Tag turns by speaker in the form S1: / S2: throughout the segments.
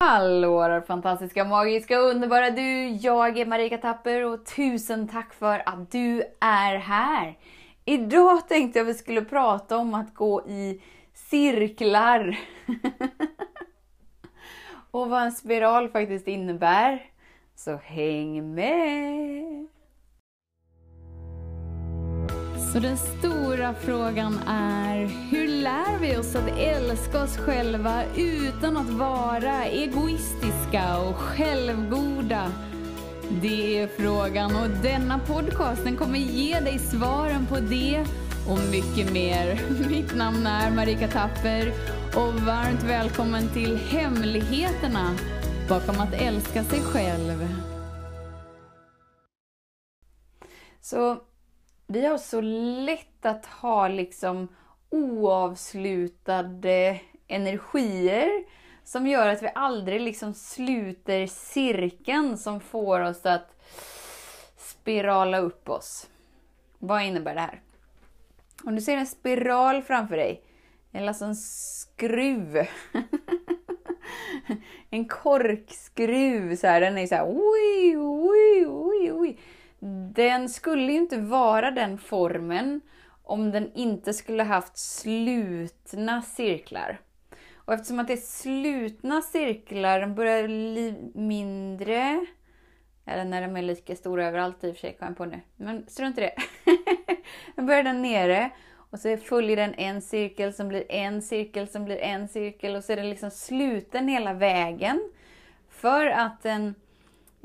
S1: Hallå fantastiska, magiska, underbara du! Jag är Marika Tapper och tusen tack för att du är här! Idag tänkte jag vi skulle prata om att gå i cirklar. och vad en spiral faktiskt innebär. Så häng med! Så den stora frågan är, hur lär vi oss att älska oss själva utan att vara egoistiska och självgoda? Det är frågan och denna podcast den kommer ge dig svaren på det och mycket mer. Mitt namn är Marika Tapper och varmt välkommen till Hemligheterna bakom att älska sig själv. Så vi har så lätt att ha liksom oavslutade energier som gör att vi aldrig liksom sluter cirkeln som får oss att spirala upp oss. Vad innebär det här? Om du ser en spiral framför dig, eller alltså en skruv. en korkskruv, så här, den är så här, oj, oj, oj, oj den skulle ju inte vara den formen om den inte skulle haft slutna cirklar. Och eftersom att det är slutna cirklar, de börjar bli mindre, eller när de är lika stora överallt i och för sig, kom jag på nu. Men strunt i det. den börjar där nere och så följer den en cirkel som blir en cirkel som blir en cirkel och så är den liksom sluten hela vägen. För att den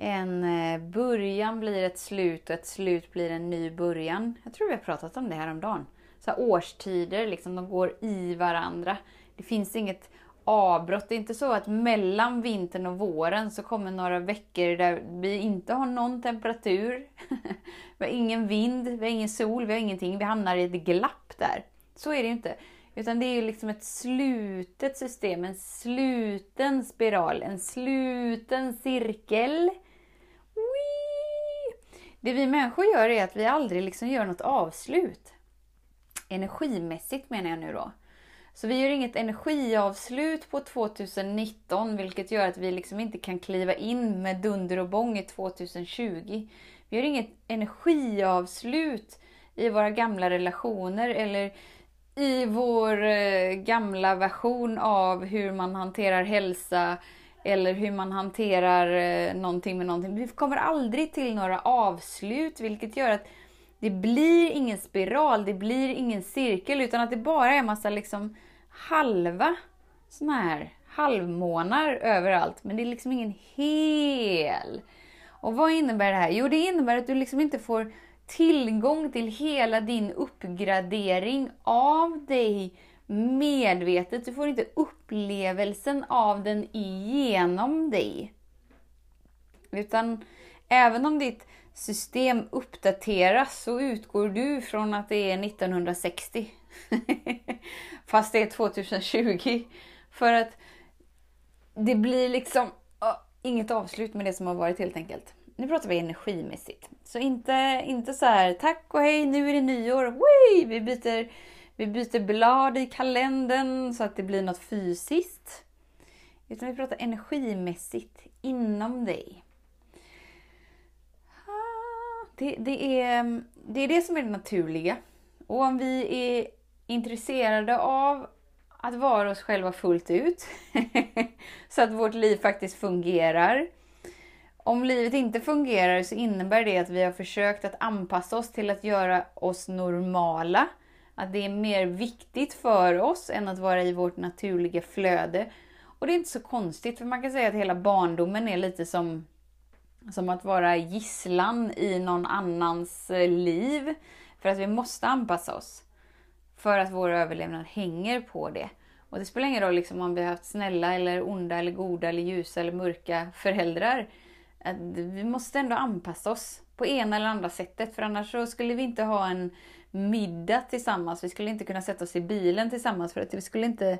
S1: en eh, början blir ett slut och ett slut blir en ny början. Jag tror vi har pratat om det här om dagen. Så här årstider, liksom, de går i varandra. Det finns inget avbrott. Det är inte så att mellan vintern och våren så kommer några veckor där vi inte har någon temperatur. vi har ingen vind, vi har ingen sol, vi har ingenting. Vi hamnar i ett glapp där. Så är det ju inte. Utan det är ju liksom ett slutet system, en sluten spiral, en sluten cirkel. Det vi människor gör är att vi aldrig liksom gör något avslut. Energimässigt menar jag nu då. Så vi gör inget energiavslut på 2019 vilket gör att vi liksom inte kan kliva in med dunder och bång i 2020. Vi gör inget energiavslut i våra gamla relationer eller i vår eh, gamla version av hur man hanterar hälsa eller hur man hanterar eh, någonting med någonting. Vi kommer aldrig till några avslut, vilket gör att det blir ingen spiral, det blir ingen cirkel, utan att det bara är massa liksom halva såna här halvmånar överallt. Men det är liksom ingen hel. Och vad innebär det här? Jo, det innebär att du liksom inte får tillgång till hela din uppgradering av dig medvetet. Du får inte upplevelsen av den igenom dig. Utan även om ditt system uppdateras så utgår du från att det är 1960. Fast det är 2020. För att det blir liksom oh, inget avslut med det som har varit helt enkelt. Nu pratar vi energimässigt. Så inte, inte så här, tack och hej, nu är det nyår, Wee! vi byter vi byter blad i kalendern så att det blir något fysiskt. Utan vi pratar energimässigt inom dig. Det, det, är, det är det som är det naturliga. Och om vi är intresserade av att vara oss själva fullt ut, så att vårt liv faktiskt fungerar. Om livet inte fungerar så innebär det att vi har försökt att anpassa oss till att göra oss normala att det är mer viktigt för oss än att vara i vårt naturliga flöde. Och det är inte så konstigt, för man kan säga att hela barndomen är lite som, som att vara gisslan i någon annans eh, liv. För att vi måste anpassa oss. För att vår överlevnad hänger på det. Och det spelar ingen roll liksom om vi har haft snälla, eller onda, eller goda, eller ljusa eller mörka föräldrar. Vi måste ändå anpassa oss på ena eller andra sättet. För annars så skulle vi inte ha en middag tillsammans. Vi skulle inte kunna sätta oss i bilen tillsammans för att vi skulle inte...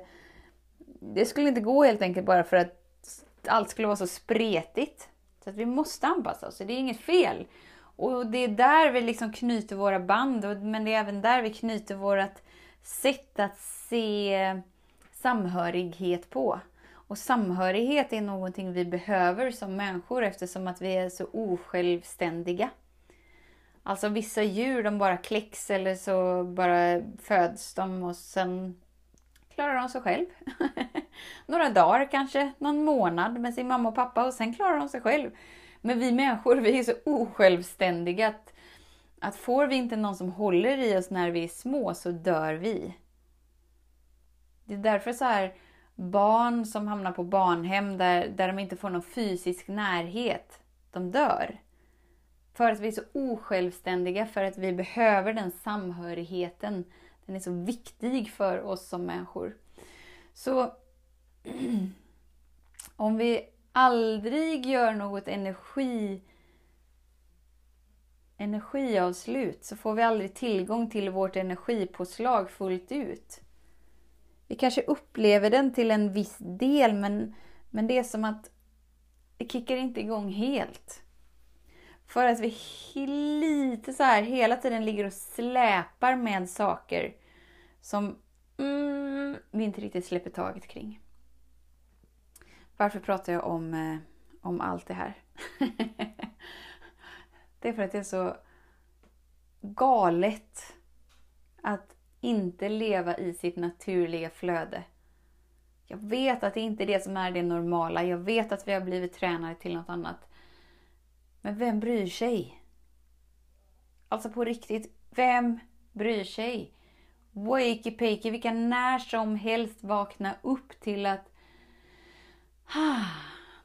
S1: Det skulle inte gå helt enkelt bara för att allt skulle vara så spretigt. Så att vi måste anpassa oss, det är inget fel. Och det är där vi liksom knyter våra band, men det är även där vi knyter vårt sätt att se samhörighet på. Och samhörighet är någonting vi behöver som människor eftersom att vi är så osjälvständiga. Alltså vissa djur de bara kläcks eller så bara föds de och sen klarar de sig själv. Några dagar kanske, någon månad med sin mamma och pappa och sen klarar de sig själv. Men vi människor vi är så osjälvständiga att, att får vi inte någon som håller i oss när vi är små så dör vi. Det är därför så här barn som hamnar på barnhem där, där de inte får någon fysisk närhet, de dör. För att vi är så osjälvständiga, för att vi behöver den samhörigheten. Den är så viktig för oss som människor. Så om vi aldrig gör något energi energiavslut så får vi aldrig tillgång till vårt energipåslag fullt ut. Vi kanske upplever den till en viss del men, men det är som att det kickar inte igång helt. För att vi lite så här hela tiden ligger och släpar med saker som mm, vi inte riktigt släpper taget kring. Varför pratar jag om, eh, om allt det här? det är för att det är så galet att inte leva i sitt naturliga flöde. Jag vet att det inte är det som är det normala. Jag vet att vi har blivit tränade till något annat. Men vem bryr sig? Alltså på riktigt, vem bryr sig? Wakey pakey, vi kan när som helst vakna upp till att ah,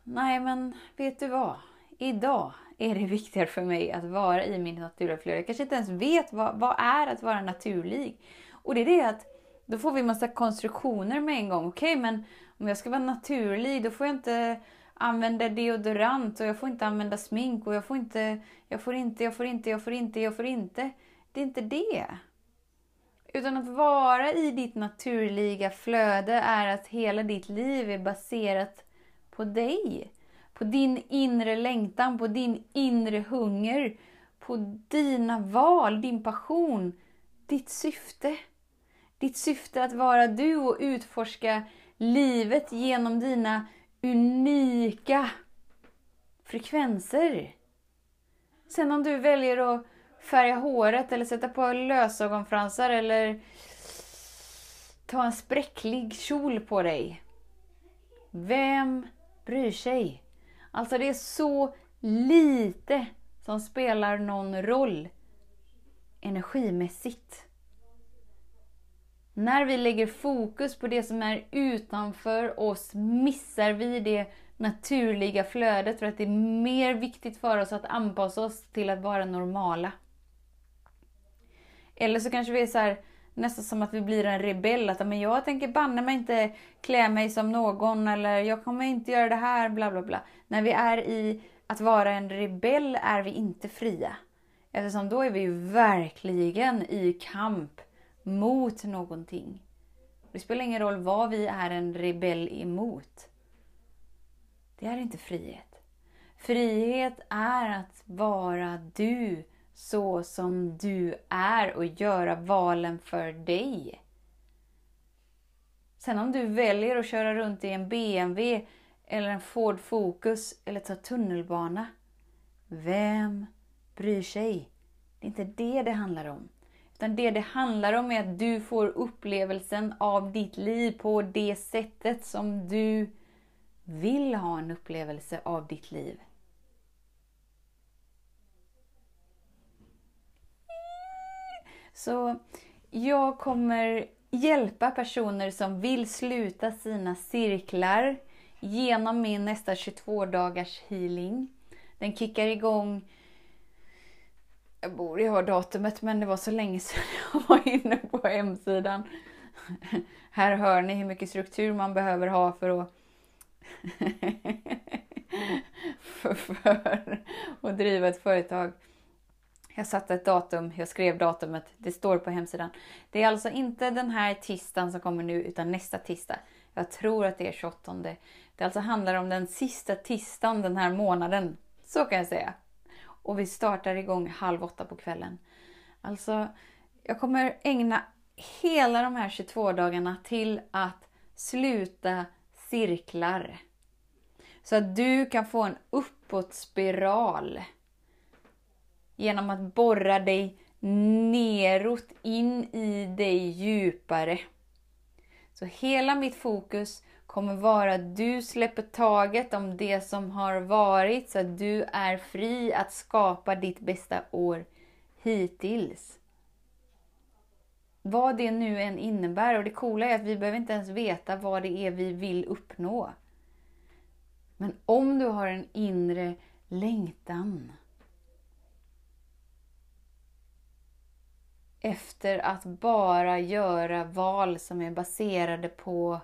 S1: Nej men vet du vad? Idag är det viktigare för mig att vara i min naturliga flöde. Jag kanske inte ens vet vad, vad är att vara naturlig. Och det är det att då får vi massa konstruktioner med en gång. Okej, okay, men om jag ska vara naturlig då får jag inte använda deodorant och jag får inte använda smink och jag får inte, jag får inte, jag får inte, jag får inte, jag får inte. Det är inte det. Utan att vara i ditt naturliga flöde är att hela ditt liv är baserat på dig. På din inre längtan, på din inre hunger, på dina val, din passion, ditt syfte. Ditt syfte att vara du och utforska livet genom dina unika frekvenser. Sen om du väljer att färga håret eller sätta på lösögonfransar eller ta en spräcklig kjol på dig. Vem bryr sig? Alltså det är så lite som spelar någon roll energimässigt. När vi lägger fokus på det som är utanför oss missar vi det naturliga flödet för att det är mer viktigt för oss att anpassa oss till att vara normala. Eller så kanske vi är så här, nästan som att vi blir en rebell. Att men jag tänker banne mig inte klä mig som någon eller jag kommer inte göra det här, bla bla bla. När vi är i att vara en rebell är vi inte fria. Eftersom då är vi ju verkligen i kamp mot någonting. Det spelar ingen roll vad vi är en rebell emot. Det är inte frihet. Frihet är att vara du så som du är och göra valen för dig. Sen om du väljer att köra runt i en BMW eller en Ford Focus eller ta tunnelbana. Vem bryr sig? Det är inte det det handlar om. Utan det det handlar om är att du får upplevelsen av ditt liv på det sättet som du vill ha en upplevelse av ditt liv. Så jag kommer hjälpa personer som vill sluta sina cirklar genom min nästa 22 dagars healing. Den kickar igång jag borde ju ha datumet men det var så länge sedan jag var inne på hemsidan. Här hör ni hur mycket struktur man behöver ha för att för, för att driva ett företag. Jag satte ett datum, jag skrev datumet, det står på hemsidan. Det är alltså inte den här tisdagen som kommer nu utan nästa tisdag. Jag tror att det är 28. Det alltså handlar om den sista tisdagen den här månaden. Så kan jag säga. Och vi startar igång halv åtta på kvällen. Alltså, jag kommer ägna hela de här 22 dagarna till att sluta cirklar. Så att du kan få en uppåtspiral. Genom att borra dig neråt, in i dig djupare. Så hela mitt fokus kommer vara att du släpper taget om det som har varit så att du är fri att skapa ditt bästa år hittills. Vad det nu än innebär. Och det coola är att vi behöver inte ens veta vad det är vi vill uppnå. Men om du har en inre längtan efter att bara göra val som är baserade på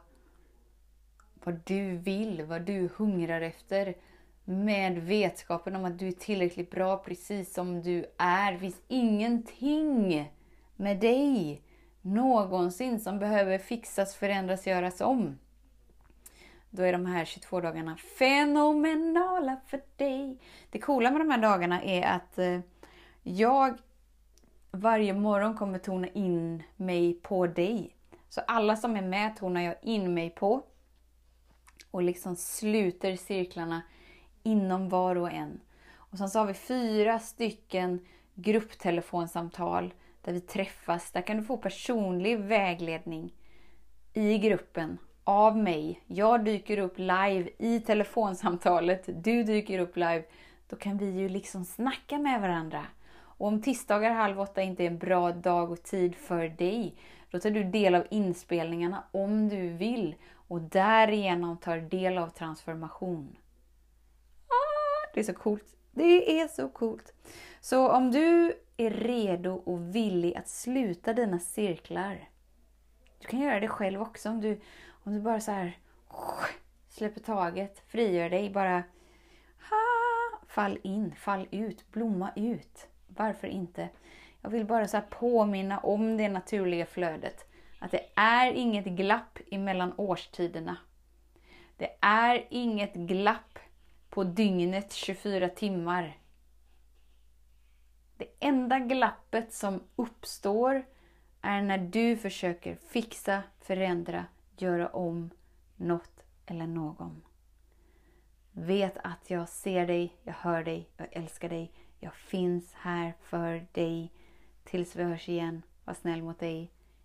S1: vad du vill, vad du hungrar efter. Med vetskapen om att du är tillräckligt bra precis som du är. Det finns ingenting med dig någonsin som behöver fixas, förändras, göras om. Då är de här 22 dagarna fenomenala för dig. Det coola med de här dagarna är att eh, jag varje morgon kommer tona in mig på dig. Så alla som är med tonar jag in mig på. Och liksom sluter cirklarna inom var och en. Och sen så har vi fyra stycken grupptelefonsamtal där vi träffas. Där kan du få personlig vägledning i gruppen av mig. Jag dyker upp live i telefonsamtalet. Du dyker upp live. Då kan vi ju liksom snacka med varandra. Och om tisdagar halv åtta inte är en bra dag och tid för dig, då tar du del av inspelningarna om du vill och därigenom tar del av transformation. Ah, det är så coolt. Det är så coolt. Så om du är redo och villig att sluta dina cirklar. Du kan göra det själv också om du, om du bara så här släpper taget, frigör dig, bara ha, fall in, fall ut, blomma ut. Varför inte? Jag vill bara så påminna om det naturliga flödet. Att det är inget glapp emellan årstiderna. Det är inget glapp på dygnet 24 timmar. Det enda glappet som uppstår är när du försöker fixa, förändra, göra om något eller någon. Vet att jag ser dig, jag hör dig, jag älskar dig. Jag finns här för dig. Tills vi hörs igen, var snäll mot dig.